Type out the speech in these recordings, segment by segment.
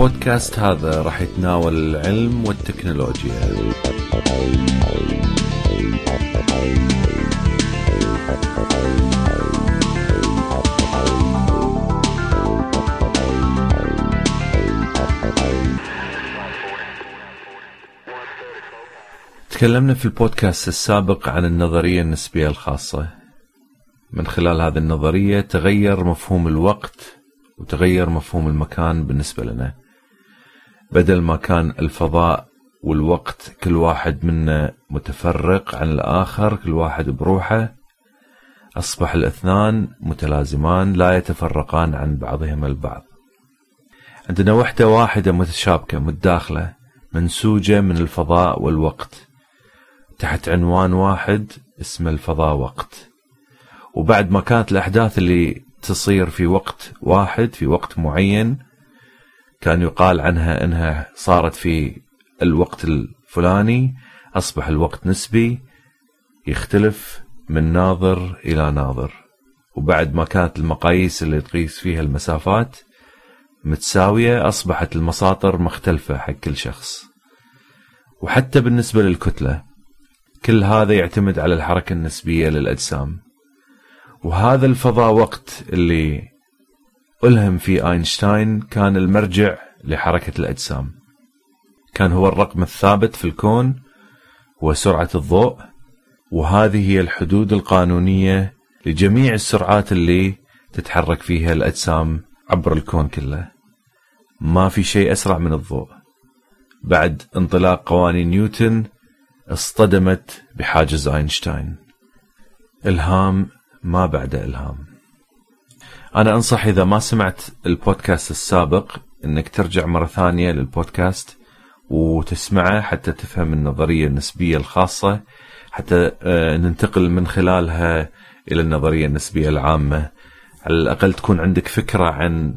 البودكاست هذا راح يتناول العلم والتكنولوجيا. تكلمنا في البودكاست السابق عن النظرية النسبية الخاصة. من خلال هذه النظرية تغير مفهوم الوقت وتغير مفهوم المكان بالنسبة لنا. بدل ما كان الفضاء والوقت كل واحد منا متفرق عن الآخر كل واحد بروحه أصبح الاثنان متلازمان لا يتفرقان عن بعضهما البعض. عندنا وحدة واحدة متشابكة متداخلة منسوجة من الفضاء والوقت. تحت عنوان واحد اسمه الفضاء وقت. وبعد ما كانت الأحداث اللي تصير في وقت واحد في وقت معين كان يقال عنها إنها صارت في الوقت الفلاني أصبح الوقت نسبي يختلف من ناظر إلى ناظر. وبعد ما كانت المقاييس اللي تقيس فيها المسافات متساوية أصبحت المساطر مختلفة حق كل شخص. وحتى بالنسبة للكتلة كل هذا يعتمد على الحركة النسبية للأجسام. وهذا الفضاء وقت اللي ألهم فيه أينشتاين كان المرجع لحركة الأجسام. كان هو الرقم الثابت في الكون هو سرعة الضوء وهذه هي الحدود القانونية لجميع السرعات اللي تتحرك فيها الأجسام عبر الكون كله. ما في شيء أسرع من الضوء. بعد انطلاق قوانين نيوتن اصطدمت بحاجز أينشتاين. إلهام ما بعد إلهام. أنا أنصح إذا ما سمعت البودكاست السابق أنك ترجع مرة ثانية للبودكاست وتسمعه حتى تفهم النظرية النسبية الخاصة حتى آه، ننتقل من خلالها إلى النظرية النسبية العامة. على الأقل تكون عندك فكرة عن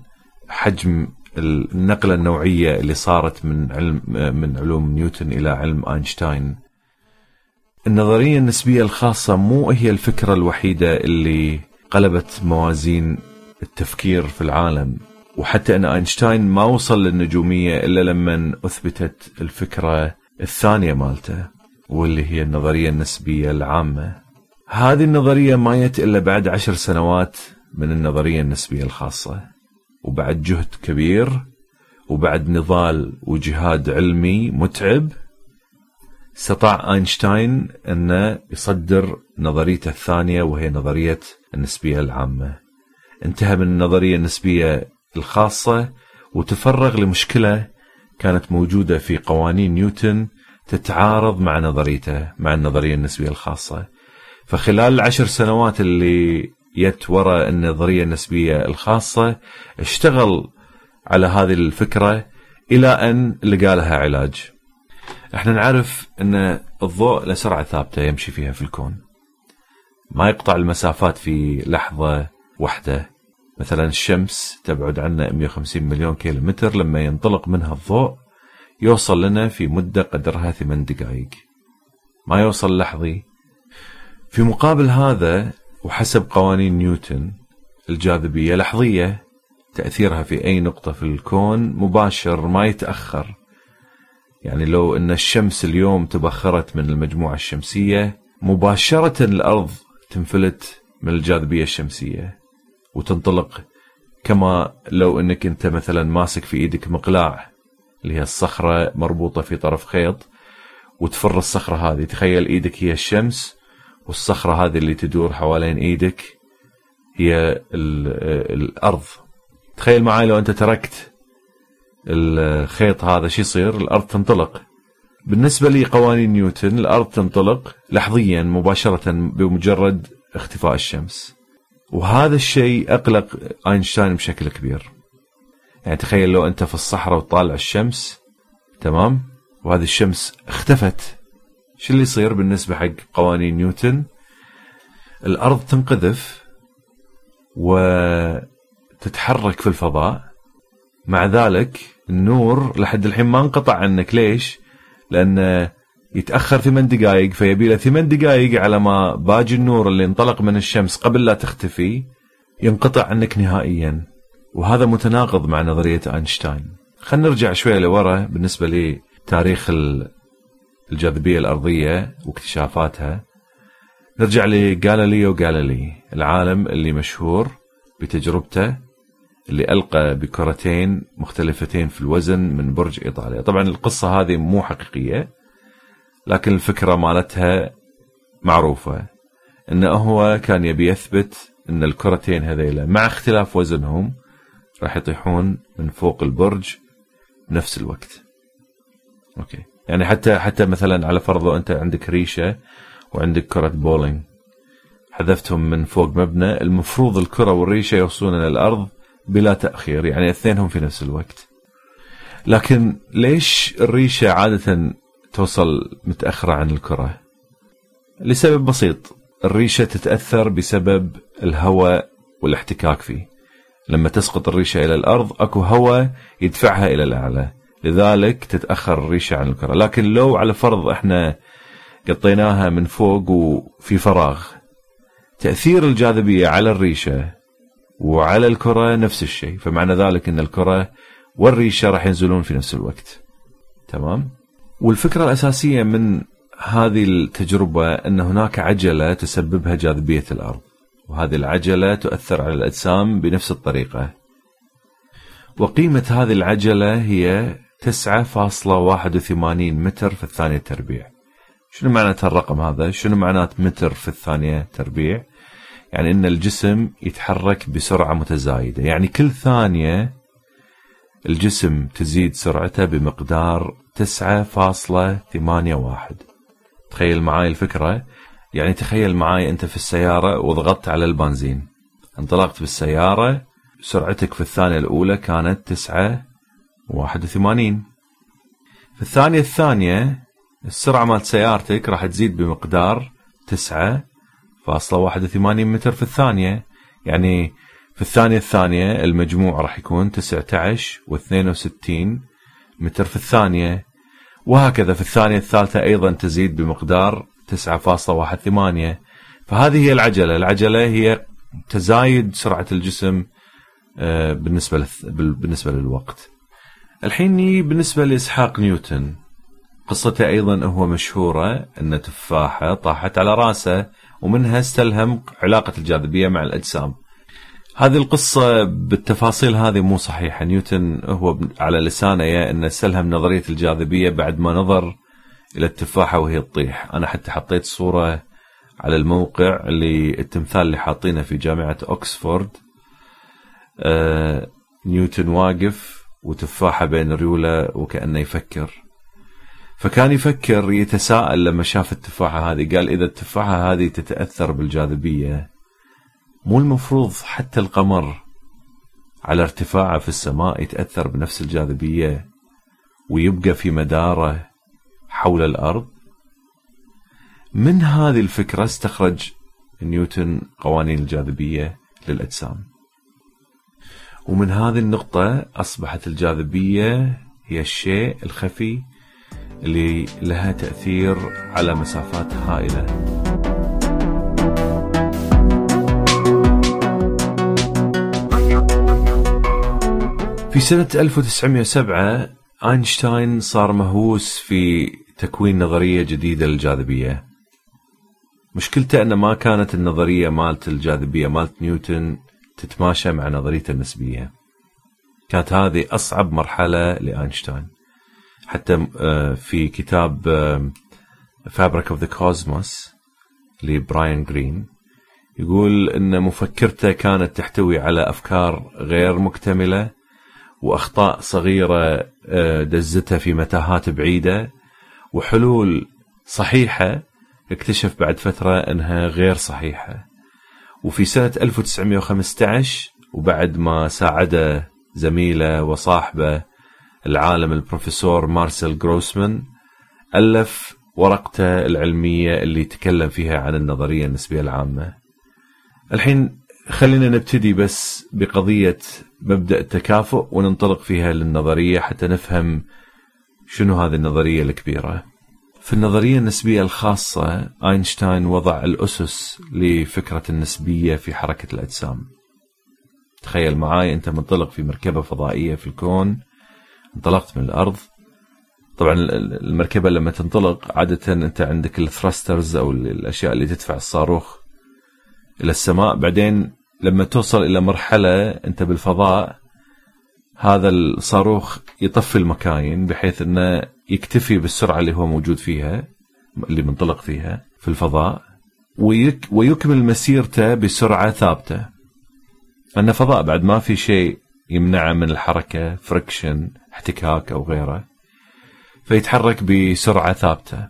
حجم النقلة النوعية اللي صارت من علم آه، من علوم نيوتن إلى علم أينشتاين. النظرية النسبية الخاصة مو هي الفكرة الوحيدة اللي قلبت موازين التفكير في العالم وحتى أن أينشتاين ما وصل للنجومية إلا لما أثبتت الفكرة الثانية مالته واللي هي النظرية النسبية العامة. هذه النظرية ما يت إلا بعد عشر سنوات من النظرية النسبية الخاصة. وبعد جهد كبير وبعد نضال وجهاد علمي متعب استطاع أينشتاين أن يصدر نظريته الثانية وهي نظرية النسبية العامة. انتهى من النظرية النسبية الخاصة وتفرغ لمشكلة كانت موجودة في قوانين نيوتن تتعارض مع نظريته مع النظرية النسبية الخاصة. فخلال العشر سنوات اللي يت وراء النظرية النسبية الخاصة اشتغل على هذه الفكرة إلى أن لقى لها علاج. إحنا نعرف إن الضوء له سرعه ثابتة يمشي فيها في الكون. ما يقطع المسافات في لحظة واحدة. مثلا الشمس تبعد عنا 150 مليون كيلو متر لما ينطلق منها الضوء يوصل لنا في مدة قدرها ثمان دقائق ما يوصل لحظي؟ في مقابل هذا وحسب قوانين نيوتن الجاذبية لحظية تأثيرها في أي نقطة في الكون مباشر ما يتأخر. يعني لو إن الشمس اليوم تبخرت من المجموعة الشمسية مباشرة الأرض تنفلت من الجاذبية الشمسية. وتنطلق كما لو انك انت مثلا ماسك في إيدك مقلاع اللي هي الصخرة مربوطة في طرف خيط وتفر الصخرة هذه. تخيل إيدك هي الشمس والصخرة هذه اللي تدور حوالين إيدك هي الأرض. تخيل معي لو انت تركت الخيط هذا شو يصير؟ الأرض تنطلق. بالنسبة لقوانين نيوتن الأرض تنطلق لحظيا مباشرة بمجرد اختفاء الشمس. وهذا الشيء أقلق أينشتاين بشكل كبير. يعني تخيل لو أنت في الصحراء وتطالع الشمس تمام؟ وهذه الشمس اختفت. شو اللي يصير بالنسبة حق قوانين نيوتن؟ الأرض تنقذف وتتحرك في الفضاء. مع ذلك النور لحد الحين ما انقطع عنك. ليش؟ لأن يتأخر ثمان دقائق فيبي له ثمان دقائق على ما باقي النور اللي انطلق من الشمس قبل لا تختفي ينقطع عنك نهائيا. وهذا متناقض مع نظرية أينشتاين. خلينا نرجع شوية لورا بالنسبة لتاريخ الجاذبية الأرضية واكتشافاتها. نرجع لجاليليو جاليلي العالم اللي مشهور بتجربته اللي ألقى بكرتين مختلفتين في الوزن من برج إيطاليا. طبعا القصة هذه مو حقيقية لكن الفكرة مالتها معروفة. انه هو كان يبي يثبت إن الكرتين هذيلا مع اختلاف وزنهم راح يطيحون من فوق البرج بنفس الوقت. okay. يعني حتى حتى مثلا على فرض أنت عندك ريشة وعندك كرة بولينج حذفتهم من فوق مبنى. المفروض الكرة والريشة يوصلون إلى الأرض بلا تأخير. يعني اثنينهم في نفس الوقت. لكن ليش الريشة عادة توصل متأخرة عن الكرة. لسبب بسيط الريشة تتأثر بسبب الهواء والاحتكاك فيه. لما تسقط الريشة إلى الأرض أكو هواء يدفعها إلى الأعلى. لذلك تتأخر الريشة عن الكرة. لكن لو على فرض إحنا قطيناها من فوق وفي فراغ تأثير الجاذبية على الريشة وعلى الكرة نفس الشيء. فمعنى ذلك إن الكرة والريشة راح ينزلون في نفس الوقت. تمام؟ والفكرة الأساسية من هذه التجربة أن هناك عجلة تسببها جاذبية الأرض وهذه العجلة تؤثر على الأجسام بنفس الطريقة. وقيمة هذه العجلة هي 9.81 متر في الثانية تربيع. شنو معنى الرقم هذا؟ شنو معنات متر في الثانية تربيع؟ يعني أن الجسم يتحرك بسرعة متزايدة. يعني كل ثانية الجسم تزيد سرعته بمقدار 9.81 تخيل معاي الفكرة؟ يعني تخيل معاي أنت في السيارة وضغطت على البنزين. انطلقت بالسيارة سرعتك في الثانية الأولى كانت 9 81 في الثانية الثانية السرعة مالت سيارتك راح تزيد بمقدار 9.81 متر في الثانية. يعني في الثانية الثانية المجموع راح يكون 19 و62 متر في الثانية. وهكذا في الثانية الثالثة أيضا تزيد بمقدار 9.18 فهذه هي العجلة. العجلة هي تزايد سرعة الجسم آه، بالنسبة بالنسبة للوقت. الحين بالنسبة لإسحاق نيوتن. قصته أيضا هو مشهورة أن تفاحة طاحت على رأسه ومنها استلهم علاقة الجاذبية مع الأجسام. هذه القصة بالتفاصيل هذه مو صحيحة. نيوتن هو على لسانه يا أنه استلهم نظرية الجاذبية بعد ما نظر إلى التفاحة وهي تطيح. أنا حتى حطيت صورة على الموقع اللي التمثال اللي حاطينه في جامعة أكسفورد. آه نيوتن واقف وتفاحة بين ريوله وكأنه يفكر. فكان يفكر يتساءل لما شاف التفاحة هذه. قال إذا التفاحة هذه تتأثر بالجاذبية مو المفروض حتى القمر على ارتفاعه في السماء يتأثر بنفس الجاذبية ويبقى في مدارة حول الأرض؟ من هذه الفكرة استخرج نيوتن قوانين الجاذبية للأجسام؟ ومن هذه النقطة أصبحت الجاذبية هي الشيء الخفي اللي لها تأثير على مسافات هائلة. في سنة 1907 أينشتاين صار مهووس في تكوين نظرية جديدة للجاذبية. مشكلته أن ما كانت النظرية مالت الجاذبية مالت نيوتن تتماشى مع نظريته النسبية. كانت هذه أصعب مرحلة لأينشتاين. حتى آه، في كتاب Fabric of the Cosmos لبراين جرين يقول إن مفكرته كانت تحتوي على أفكار غير مكتملة وأخطاء صغيرة آه، دزتها في متاهات بعيدة وحلول صحيحة اكتشف بعد فترة أنها غير صحيحة. وفي سنة 1915 وبعد ما ساعده زميله وصاحبه العالم البروفيسور مارسيل جروسمان ألف ورقته العلمية اللي يتكلم فيها عن النظرية النسبية العامة. الحين خلينا نبتدي بس بقضية مبدأ التكافؤ وننطلق فيها للنظرية حتى نفهم شنو هذه النظرية الكبيرة. في النظرية النسبية الخاصة أينشتاين وضع الأسس لفكرة النسبية في حركة الأجسام. تخيل معاي أنت منطلق في مركبة فضائية في الكون انطلقت من الأرض. طبعا المركبة لما تنطلق عادة أنت عندك الثراسترز أو الأشياء اللي تدفع الصاروخ إلى السماء. بعدين لما توصل إلى مرحلة أنت بالفضاء هذا الصاروخ يطفي المكاين بحيث أنه يكتفي بالسرعة اللي هو موجود فيها اللي منطلق فيها في الفضاء ويك ويكمل مسيرته بسرعة ثابتة. أن فضاء بعد ما في شيء يمنعه من الحركة friction احتكاك أو غيره فيتحرك بسرعة ثابتة.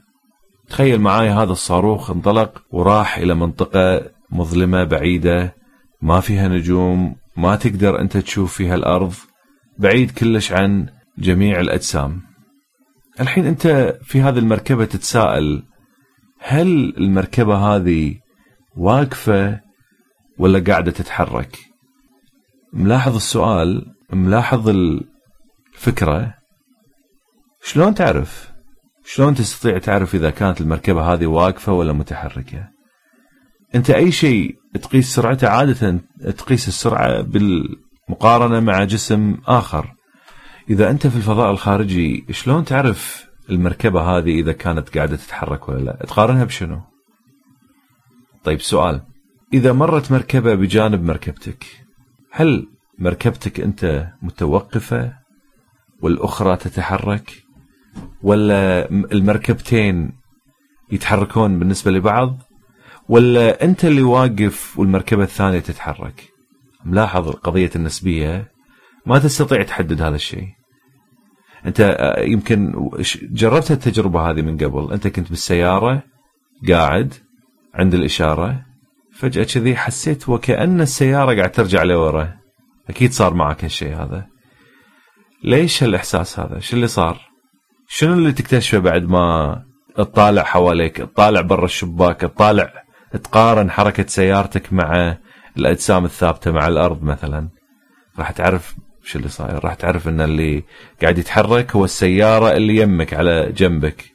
تخيل معاي هذا الصاروخ انطلق وراح إلى منطقة مظلمة بعيدة ما فيها نجوم ما تقدر أنت تشوف فيها الأرض بعيد كلش عن جميع الأجسام. الحين أنت في هذه المركبة تتساءل هل المركبة هذه واقفة ولا قاعدة تتحرك؟ ملاحظ السؤال ملاحظ الفكرة. شلون تعرف؟ شلون تستطيع تعرف إذا كانت المركبة هذه واقفة ولا متحركة؟ أنت أي شيء تقيس سرعته عادة تقيس السرعة بالمقارنة مع جسم آخر. إذا أنت في الفضاء الخارجي شلون تعرف المركبة هذه إذا كانت قاعدة تتحرك ولا لا؟ تقارنها بشنو؟ طيب سؤال. إذا مرت مركبة بجانب مركبتك هل مركبتك أنت متوقفة والأخرى تتحرك؟ ولا المركبتين يتحركون بالنسبة لبعض؟ ولا أنت اللي واقف والمركبة الثانية تتحرك؟ ملاحظ قضية النسبية؟ ما تستطيع تحدد هذا الشيء. أنت آه، يمكن جربت التجربة هذه من قبل. أنت كنت بالسيارة قاعد عند الإشارة فجأة كذي حسيت وكأن السيارة قاعد ترجع لورا. أكيد صار معك هالشيء هذا. ليش هالإحساس هذا؟ شو اللي صار؟ شنو اللي تكتشفه بعد ما تطالع حواليك؟ تطالع برا الشباك؟ تطالع تقارن حركة سيارتك مع الأجسام الثابتة مع الأرض مثلا. راح تعرف شو اللي صاير. راح تعرف إن اللي قاعد يتحرك هو السيارة اللي يمك على جنبك.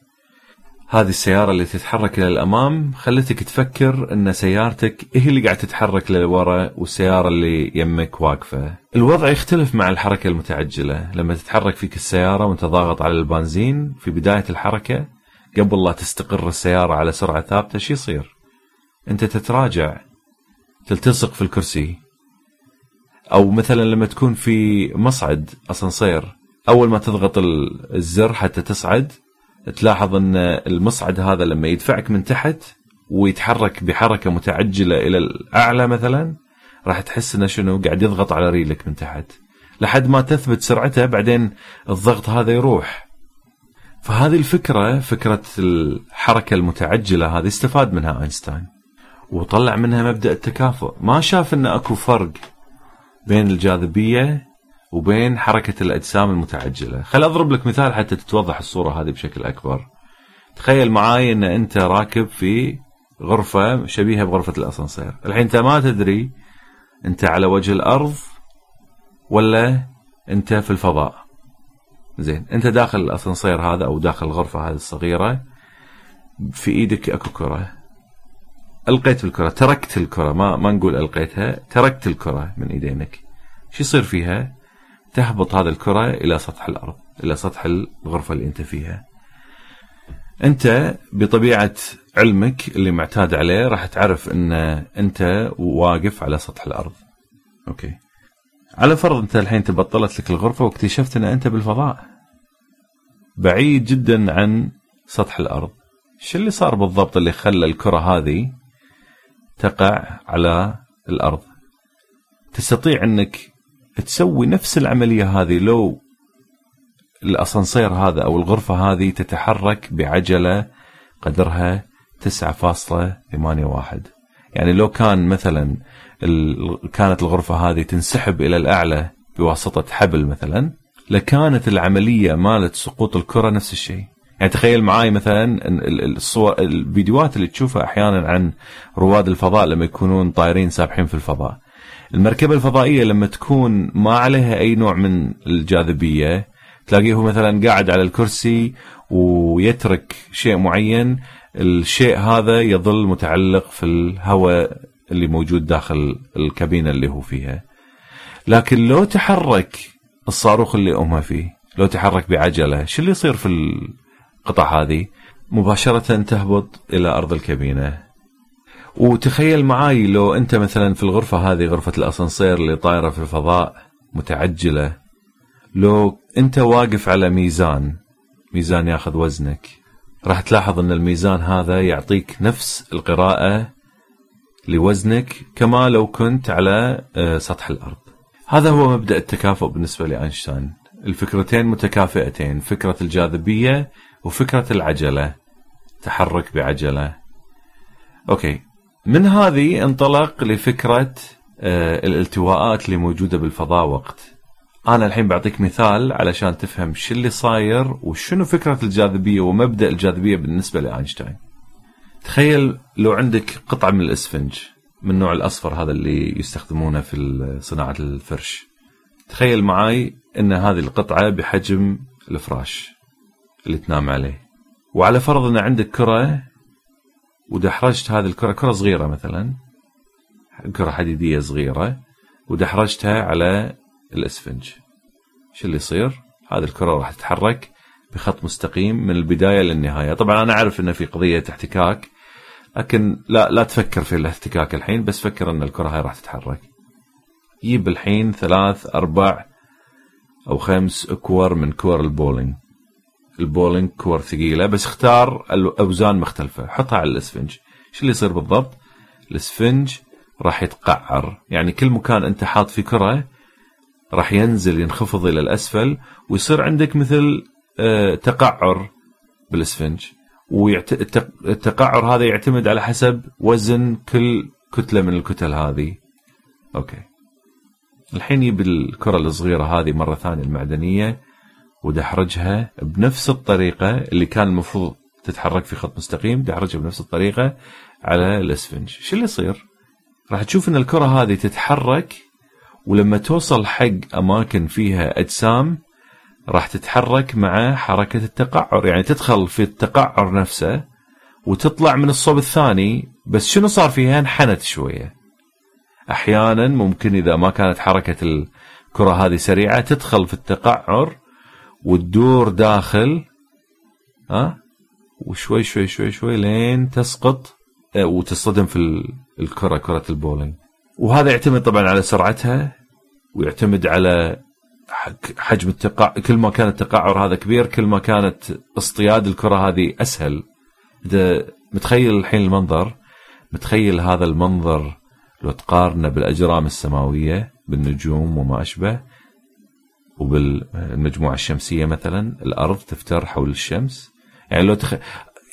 هذه السيارة اللي تتحرك إلى الأمام خلتك تفكر أن سيارتك هي اللي قاعد تتحرك لورا والسيارة اللي يمك واقفة. الوضع يختلف مع الحركة المتعجلة. لما تتحرك فيك السيارة وأنت ضاغط على البنزين في بداية الحركة قبل لا تستقر السيارة على سرعة ثابتة شو يصير؟ أنت تتراجع تلتصق في الكرسي. أو مثلا لما تكون في مصعد أسانسير أول ما تضغط الزر حتى تصعد تلاحظ أن المصعد هذا لما يدفعك من تحت ويتحرك بحركة متعجلة إلى الأعلى مثلا راح تحس إنه شنو قاعد يضغط على ريلك من تحت. لحد ما تثبت سرعته بعدين الضغط هذا يروح. فهذه الفكرة فكرة الحركة المتعجلة هذه استفاد منها أينشتاين. وطلع منها مبدأ التكافؤ. ما شاف إن أكو فرق بين الجاذبية وبين حركة الأجسام المتعجلة. خل أضرب لك مثال حتى تتوضح الصورة هذه بشكل أكبر. تخيل معاي إن أنت راكب في غرفة شبيهة بغرفة الأسانسير. الحين أنت ما تدري أنت على وجه الأرض ولا أنت في الفضاء. زين أنت داخل الأسانسير هذا أو داخل الغرفة هذه الصغيرة في إيدك أكو كرة. ألقيت الكرة تركت الكرة ما ما نقول ألقيتها تركت الكرة من إيدينك. شو يصير فيها؟ تهبط هذه الكرة إلى سطح الأرض إلى سطح الغرفة اللي أنت فيها. أنت بطبيعة علمك اللي معتاد عليه راح تعرف إن أنت واقف على سطح الأرض. أوكي. على فرض أنت الحين تبطلت لك الغرفة واكتشفت إن أنت بالفضاء. بعيد جدا عن سطح الأرض. شو اللي صار بالضبط اللي خلى الكرة هذه تقع على الأرض. تستطيع أنك تسوي نفس العملية هذه لو الأسانسير هذا أو الغرفة هذه تتحرك بعجلة قدرها 9.81 يعني لو كان مثلا كانت الغرفة هذه تنسحب إلى الأعلى بواسطة حبل مثلا لكانت العملية مالت سقوط الكرة نفس الشيء. يعني تخيل معاي مثلا الصور الفيديوهات اللي تشوفها أحيانا عن رواد الفضاء لما يكونون طايرين سابحين في الفضاء. المركبة الفضائية لما تكون ما عليها أي نوع من الجاذبية تلاقيه مثلا قاعد على الكرسي ويترك شيء معين الشيء هذا يظل متعلق في الهواء اللي موجود داخل الكابينة اللي هو فيها. لكن لو تحرك الصاروخ اللي أمها فيه لو تحرك بعجلة شو اللي يصير في القطع هذه مباشرة تهبط إلى أرض الكابينة. وتخيل معاي لو أنت مثلا في الغرفة هذه غرفة الأسانسير اللي طايرة في الفضاء متعجلة. لو أنت واقف على ميزان ميزان ياخذ وزنك راح تلاحظ أن الميزان هذا يعطيك نفس القراءة لوزنك كما لو كنت على آه، سطح الأرض. هذا هو مبدأ التكافؤ بالنسبة لأينشتاين. الفكرتين متكافئتين. فكرة الجاذبية وفكرة العجلة تحرك بعجلة. أوكي. من هذه انطلق لفكرة آه، الالتواءات اللي موجودة بالفضاء وقت. أنا الحين بعطيك مثال علشان تفهم شو اللي صاير وشنو فكرة الجاذبية ومبدأ الجاذبية بالنسبة لأينشتاين. تخيل لو عندك قطعة من الإسفنج من النوع الأصفر هذا اللي يستخدمونه في صناعة الفرش. تخيل معاي أن هذه القطعة بحجم الفراش. اللي تنام عليه. وعلى فرض أن عندك كرة ودحرجت هذه الكرة كرة صغيرة مثلا كرة حديدية صغيرة ودحرجتها على الأسفنج. شو اللي يصير؟ هذه الكرة راح تتحرك بخط مستقيم من البداية للنهاية. طبعا أنا أعرف أن في قضية احتكاك لكن لا لا تفكر في الاحتكاك الحين بس فكر أن الكرة هاي راح تتحرك. جيب الحين ثلاث أربع أو خمس كور من كور البولينج. البولينج كور ثقيلة بس اختار الأوزان مختلفة. حطها على الاسفنج. شو اللي يصير بالضبط؟ الاسفنج راح يتقعر. يعني كل مكان أنت حاط فيه كرة راح ينزل ينخفض إلى الأسفل ويصير عندك مثل آه، تقعر بالاسفنج. والتقعر هذا يعتمد على حسب وزن كل كتلة من الكتل هذه. okay. الحين جيب الكرة الصغيرة هذه مرة ثانية المعدنية. ودحرجها بنفس الطريقة اللي كان المفروض تتحرك في خط مستقيم دحرجها بنفس الطريقة على الأسفنج. شو اللي يصير؟ راح تشوف إن الكرة هذه تتحرك ولما توصل حق أماكن فيها أجسام راح تتحرك مع حركة التقعر. يعني تدخل في التقعر نفسه وتطلع من الصوب الثاني. بس شنو صار فيها؟ انحنت شوية. أحيانا ممكن إذا ما كانت حركة الكرة هذه سريعة تدخل في التقعر وتدور داخل ها؟ وشوي شوي شوي شوي لين تسقط آه، وتصطدم في الكرة كرة البولينج. وهذا يعتمد طبعا على سرعتها ويعتمد على حجم التقع كل ما كان التقعر هذا كبير كل ما كانت اصطياد الكرة هذه إذا متخيل الحين المنظر متخيل هذا المنظر لو تقارنه بالأجرام السماوية بالنجوم وما أشبه وبالمجموعة الشمسية مثلا الأرض تفتر حول الشمس يعني لو تخ...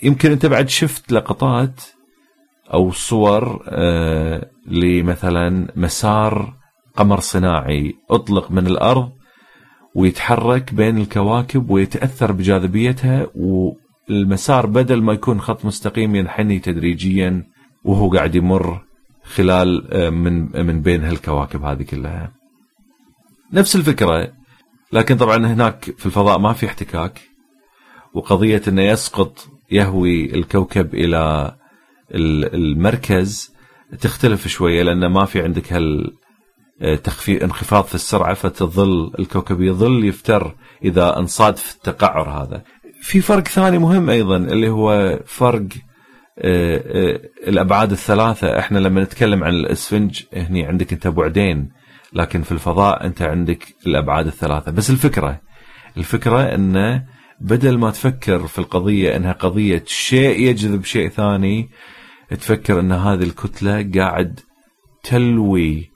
يمكن أنت بعد شفت لقطات أو صور آه لمثلا مسار قمر صناعي أطلق من الأرض ويتحرك بين الكواكب ويتأثر بجاذبيتها والمسار بدل ما يكون خط مستقيم ينحني تدريجيا وهو قاعد يمر خلال آه، من من بين هالكواكب هذه كلها. نفس الفكرة لكن طبعا هناك في الفضاء ما في احتكاك وقضية إنه يسقط يهوي الكوكب إلى المركز تختلف شوية لأن ما في عندك هال آه، تخفي انخفاض في السرعة فتظل الكوكب يظل يفتر إذا انصاد في التقعر هذا. في فرق ثاني مهم أيضا اللي هو فرق آه، آه، الأبعاد الثلاثة إحنا لما نتكلم عن الأسفنج هني عندك أنت بعدين لكن في الفضاء أنت عندك الأبعاد الثلاثة. بس الفكرة الفكرة إنه بدل ما تفكر في القضية إنها قضية شيء يجذب شيء ثاني تفكر إن هذه الكتلة قاعد تلوي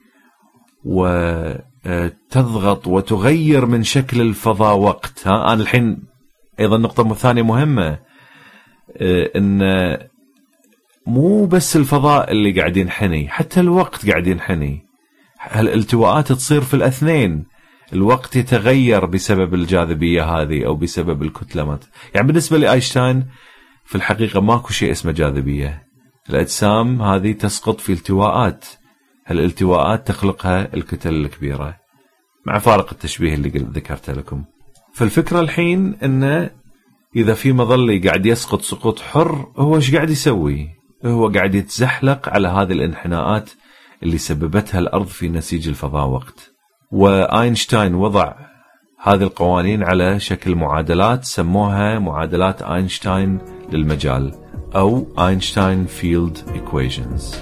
وتضغط وتغير من شكل الفضاء وقت. ها أنا الحين أيضا نقطه ثانية مهمة إن مو بس الفضاء اللي قاعد ينحني حتى الوقت قاعد ينحني. هالالتواءات تصير في الاثنين. الوقت يتغير بسبب الجاذبية هذه أو بسبب الكتلة مات. يعني بالنسبة لأينشتاين في الحقيقة ماكو شيء اسمه جاذبية. الأجسام هذه تسقط في التواءات. هالالتواءات تخلقها الكتل الكبيرة. مع فارق التشبيه اللي ذكرته لكم. فالفكرة الحين أنه إذا في مظلي قاعد يسقط سقوط حر هو إيش قاعد يسوي؟ هو قاعد يتزحلق على هذه الانحناءات اللي سببتها الأرض في نسيج الفضاء وقت. وأينشتاين وضع هذه القوانين على شكل معادلات سموها معادلات أينشتاين للمجال أو Einstein field equations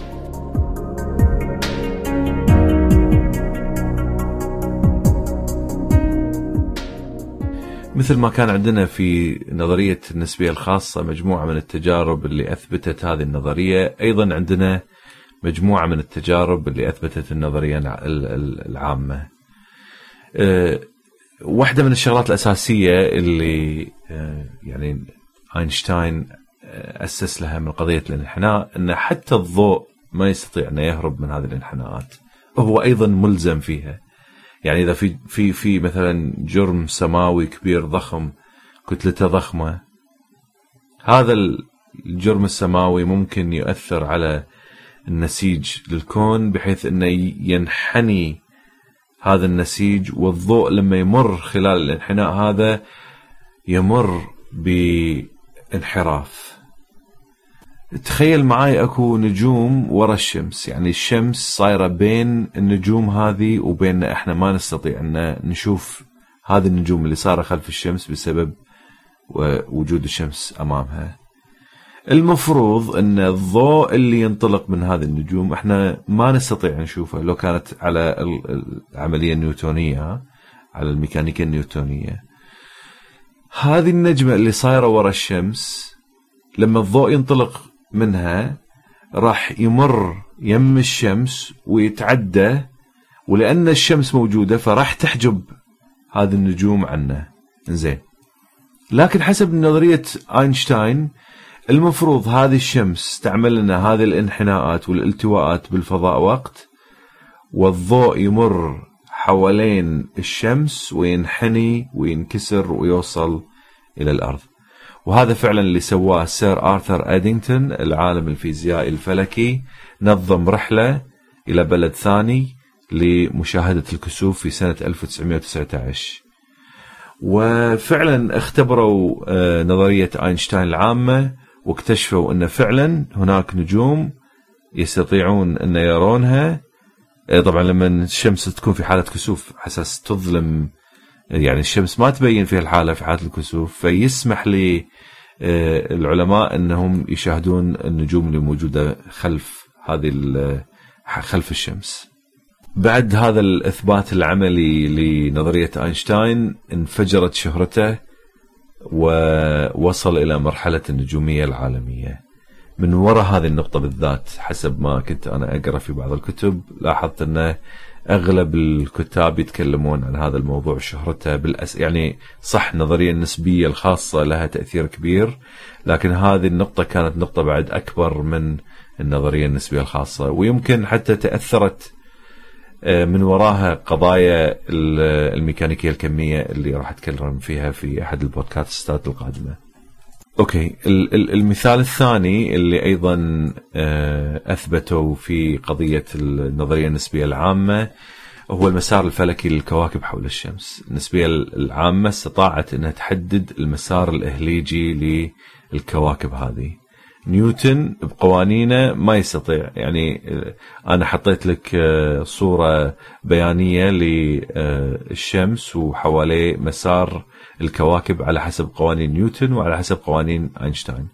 مثل ما كان عندنا في نظرية النسبية الخاصة مجموعة من التجارب اللي أثبتت هذه النظرية. أيضا عندنا مجموعة من التجارب اللي أثبتت النظرية العامة. أه، واحدة من الشغلات الأساسية اللي أه، يعني أينشتاين أه، أسس لها من قضية الانحناء أن حتى الضوء ما يستطيع أن يهرب من هذه الانحناءات. هو أيضا ملزم فيها. يعني إذا في في في مثلا جرم سماوي كبير ضخم كتلته ضخمة هذا الجرم السماوي ممكن يؤثر على النسيج للكون بحيث إنه ينحني هذا النسيج والضوء لما يمر خلال الانحناء هذا يمر بانحراف. تخيل معاي أكو نجوم ورا الشمس يعني الشمس صايرة بين النجوم هذه وبيننا إحنا ما نستطيع أن نشوف هذه النجوم اللي صايرة خلف الشمس بسبب وجود الشمس أمامها. المفروض إن الضوء اللي ينطلق من هذه النجوم إحنا ما نستطيع نشوفه لو كانت على العملية النيوتونية على الميكانيكا النيوتونية. هذه النجمة اللي صايرة ورا الشمس لما الضوء ينطلق منها راح يمر يم الشمس ويتعدى ولأن الشمس موجودة فراح تحجب هذه النجوم عنا زين لكن حسب نظرية أينشتاين المفروض هذه الشمس تعمل لنا هذه الانحناءات والالتواءات بالفضاء وقت والضوء يمر حوالين الشمس وينحني وينكسر ويوصل إلى الأرض. وهذا فعلا اللي سواه سير آرثر أدينغتون العالم الفيزيائي الفلكي نظم رحلة إلى بلد ثاني لمشاهدة الكسوف في سنة 1919 وفعلا اختبروا آه، نظرية أينشتاين العامة واكتشفوا أن فعلا هناك نجوم يستطيعون أن يرونها. إيه، طبعا لما الشمس تكون في حالة كسوف حساس تظلم يعني الشمس ما تبين في الحالة في حالة الكسوف فيسمح للعلماء أنهم يشاهدون النجوم اللي موجودة خلف هذه خلف الشمس. بعد هذا الإثبات العملي لنظرية أينشتاين انفجرت شهرته. ووصل إلى مرحلة النجومية العالمية. من وراء هذه النقطة بالذات حسب ما كنت أنا أقرأ في بعض الكتب لاحظت أنه أغلب الكتاب يتكلمون عن هذا الموضوع شهرته بالأس يعني صح النظرية النسبية الخاصة لها تأثير كبير لكن هذه النقطة كانت نقطة بعد أكبر من النظرية النسبية الخاصة. ويمكن حتى تأثرت من وراها قضايا الميكانيكية الكمية اللي راح أتكلم فيها في أحد البودكاستات القادمة. أوكي المثال الثاني اللي أيضا آه، اثبتوا في قضية النظرية النسبية العامة هو المسار الفلكي للكواكب حول الشمس. النسبية العامة استطاعت إنها تحدد المسار الأهليجي للكواكب هذه. نيوتن بقوانينه ما يستطيع. يعني آه، أنا حطيت لك آه، صورة بيانية للشمس وحواليه مسار الكواكب على حسب قوانين نيوتن وعلى حسب قوانين أينشتاين.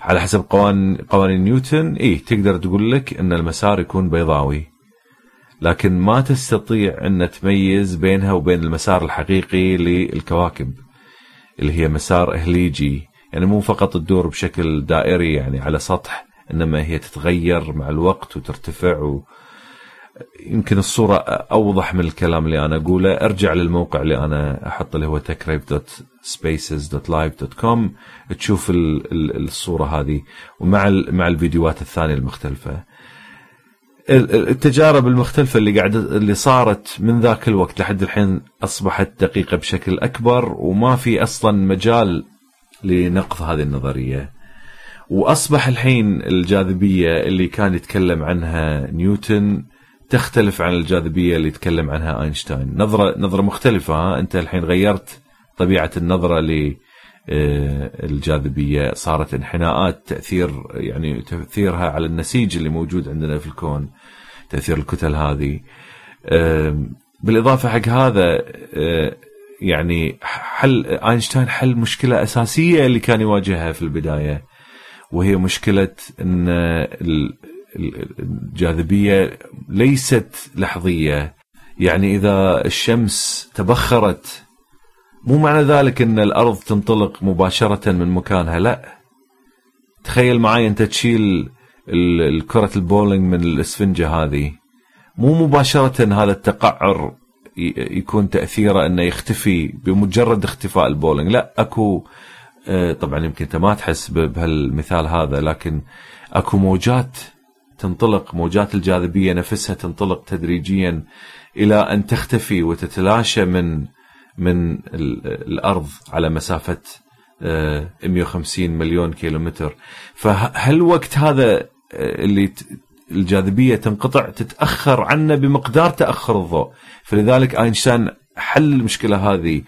على حسب قوانين قوانين نيوتن اي تقدر تقول لك إن المسار يكون بيضاوي. لكن ما تستطيع إن تميز بينها وبين المسار الحقيقي للكواكب اللي هي مسار إهليجي. يعني مو فقط تدور بشكل دائري يعني على سطح إنما هي تتغير مع الوقت وترتفع و... يمكن الصورة أوضح من الكلام اللي أنا أقوله. أرجع للموقع اللي أنا أحط اللي هو techrave.spaces.live.com تشوف الصورة هذه ومع مع الفيديوهات الثانية المختلفة. التجارب المختلفة اللي قاعدة اللي صارت من ذاك الوقت لحد الحين أصبحت دقيقة بشكل أكبر وما في أصلا مجال لنقض هذه النظرية. وأصبح الحين الجاذبية اللي كان يتكلم عنها نيوتن تختلف عن الجاذبية اللي يتكلم عنها أينشتاين. نظرة نظرة مختلفة. ها؟ أنت الحين غيرت طبيعة النظرة للجاذبية صارت انحناءات تأثير يعني تأثيرها على النسيج اللي موجود عندنا في الكون تأثير الكتل هذه. بالإضافة حق هذا يعني حل آينشتاين حل مشكلة أساسية اللي كان يواجهها في البداية وهي مشكلة إن الجاذبية ليست لحظية. يعني إذا الشمس تبخرت مو معنى ذلك إن الأرض تنطلق مباشرة من مكانها لا. تخيل معي أنت تشيل الكره البولينج من الإسفنجة هذه. مو مباشرة هذا التقعر يكون تأثيره أنه يختفي بمجرد اختفاء البولينج. لا أكو آه، طبعا يمكن أنت ما تحس بهالمثال هذا لكن أكو موجات تنطلق موجات الجاذبية نفسها تنطلق تدريجيا إلى أن تختفي وتتلاشى من من الأرض على مسافة 150 آه، مليون كيلومتر. فهالوقت هذا آه، اللي الجاذبية تنقطع تتأخر عنا بمقدار تأخر الضوء. فلذلك آينشتاين حل المشكلة هذه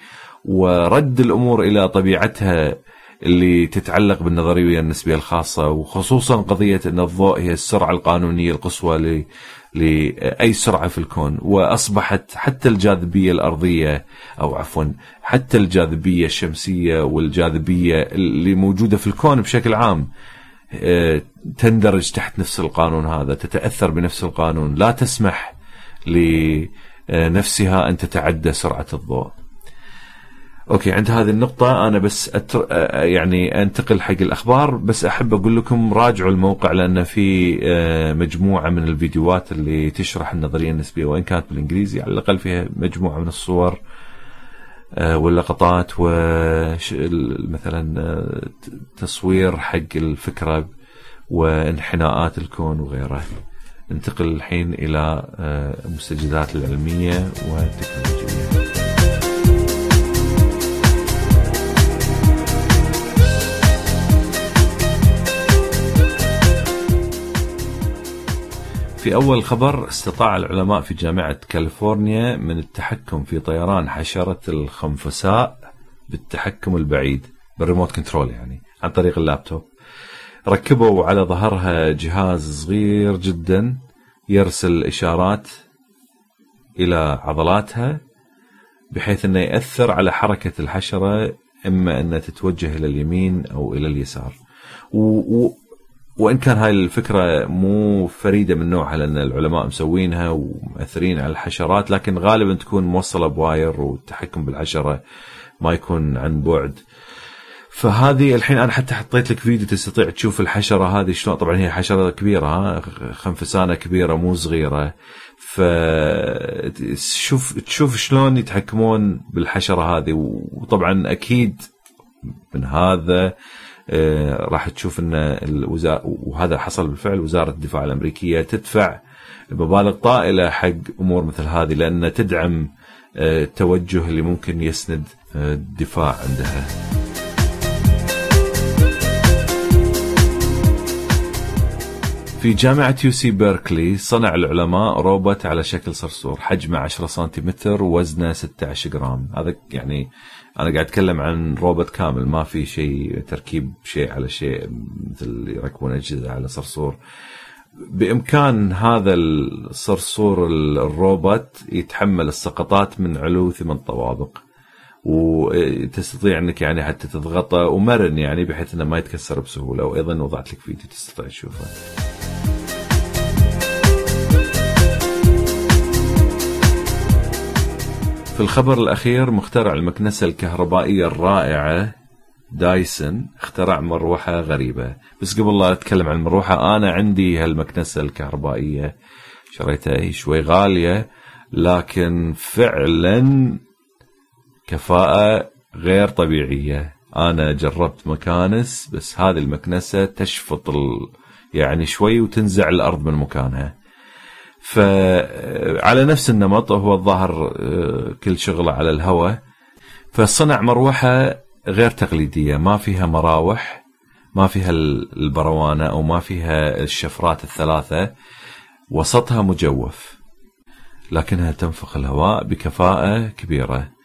ورد الأمور إلى طبيعتها اللي تتعلق بالنظرية النسبية الخاصة وخصوصا قضية إن الضوء هي السرعة القانونية القصوى لأي سرعة في الكون. وأصبحت حتى الجاذبية الأرضية أو عفوا حتى الجاذبية الشمسية والجاذبية اللي موجودة في الكون بشكل عام تندرج تحت نفس القانون هذا تتأثر بنفس القانون. لا تسمح لنفسها أن تتعدى سرعة الضوء. أوكي عند هذه النقطة أنا بس أتر... آه، يعني أنتقل حق الأخبار بس أحب أقول لكم راجعوا الموقع لأن في آه، مجموعة من الفيديوهات اللي تشرح النظرية النسبية وإن كانت بالإنجليزي على الأقل فيها مجموعة من الصور آه، واللقطات ومثلا آه، تصوير حق الفكرة وانحناءات الكون وغيره. ننتقل الحين إلى المستجدات آه، العلمية والتكنولوجية. في أول خبر استطاع العلماء في جامعة كاليفورنيا من التحكم في طيران حشرة الخنفساء بالتحكم البعيد بال remote control يعني عن طريق اللابتوب. ركبوا على ظهرها جهاز صغير جدا يرسل إشارات إلى عضلاتها بحيث أنه يأثر على حركة الحشرة إما أنها تتوجه إلى اليمين أو إلى اليسار. وإن كان هاي الفكرة مو فريدة من نوعها لأن العلماء مسوينها ومؤثرين على الحشرات لكن غالبا تكون موصلة ب wire والتحكم بالحشرة ما يكون عن بعد. فهذه الحين أنا حتى حطيت لك فيديو تستطيع تشوف الحشرة هذه شلون. طبعا هي حشرة كبيرة ها خنفسانة كبيرة مو صغيرة. فشوف تشوف شلون يتحكمون بالحشرة هذه. وطبعا أكيد من هذا راح تشوف إن الوزارة وهذا حصل بالفعل وزارة الدفاع الأمريكية تدفع مبالغ طائلة حق أمور مثل هذه لأن تدعم آه، التوجه اللي ممكن يسند آه، الدفاع عندها. في جامعة UC Berkeley صنع العلماء روبوت على شكل صرصور حجمه 10 سنتيمتر ووزنه 16 جرام هذا يعني أنا قاعد أتكلم عن روبوت كامل. ما في شيء تركيب شيء على شيء مثل يركبون أجهزة على صرصور. بإمكان هذا الصرصور الروبوت يتحمل السقطات من علو ثمان طوابق. وتستطيع أنك يعني حتى تضغطه ومرن يعني بحيث إنه ما يتكسر بسهولة. وأيضا وضعت لك فيديو تستطيع تشوفه. في الخبر الأخير مخترع المكنسة الكهربائية الرائعة دايسن اخترع مروحة غريبة. بس قبل لا أتكلم عن المروحة أنا عندي هالمكنسة الكهربائية. شريتها هي شوي غالية لكن فعلا كفاءة غير طبيعية. أنا جربت مكانس بس هذه المكنسة تشفط ال... يعني شوي وتنزع الأرض من مكانها. فعلى نفس النمط هو الظاهر كل شغله على الهواء فصنع مروحة غير تقليدية ما فيها مراوح ما فيها البروانة أو ما فيها الشفرات الثلاثة وسطها مجوف لكنها تنفخ الهواء بكفاءة كبيرة.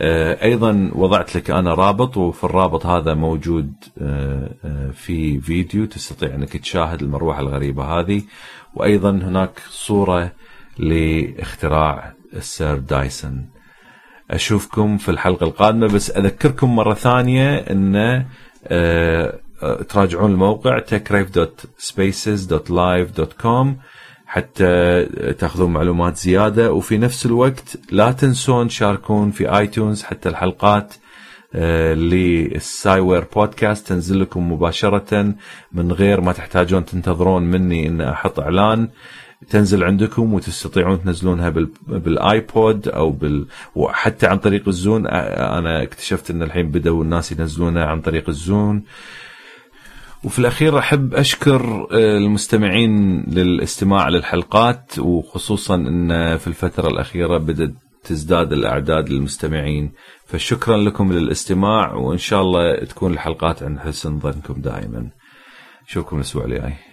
آه، أيضا وضعت لك أنا رابط وفي الرابط هذا موجود آه، آه، في فيديو تستطيع أنك تشاهد المروحة الغريبة هذه. وأيضا هناك صورة لاختراع السير دايسون. أشوفكم في الحلقة القادمة بس أذكركم مرة ثانية أن تراجعون الموقع techrave.spaces.live.com حتى تاخذون معلومات زيادة. وفي نفس الوقت لا تنسون تشاركون في آيتونز حتى الحلقات آه، للساي وير بودكاست. تنزل لكم مباشرة. من غير ما تحتاجون تنتظرون مني إن أحط إعلان. تنزل عندكم وتستطيعون تنزلونها بالآيبود أو بال وحتى عن طريق الزون. أنا اكتشفت إن الحين بدأوا الناس ينزلونها عن طريق الزون. وفي الأخير أحب أشكر آه، المستمعين للاستماع للحلقات وخصوصا أن في الفترة الأخيرة بدأت تزداد الأعداد للمستمعين. فشكرا لكم للاستماع وإن شاء الله تكون الحلقات عند حسن ظنكم دائما. أشوفكم الأسبوع الجاي.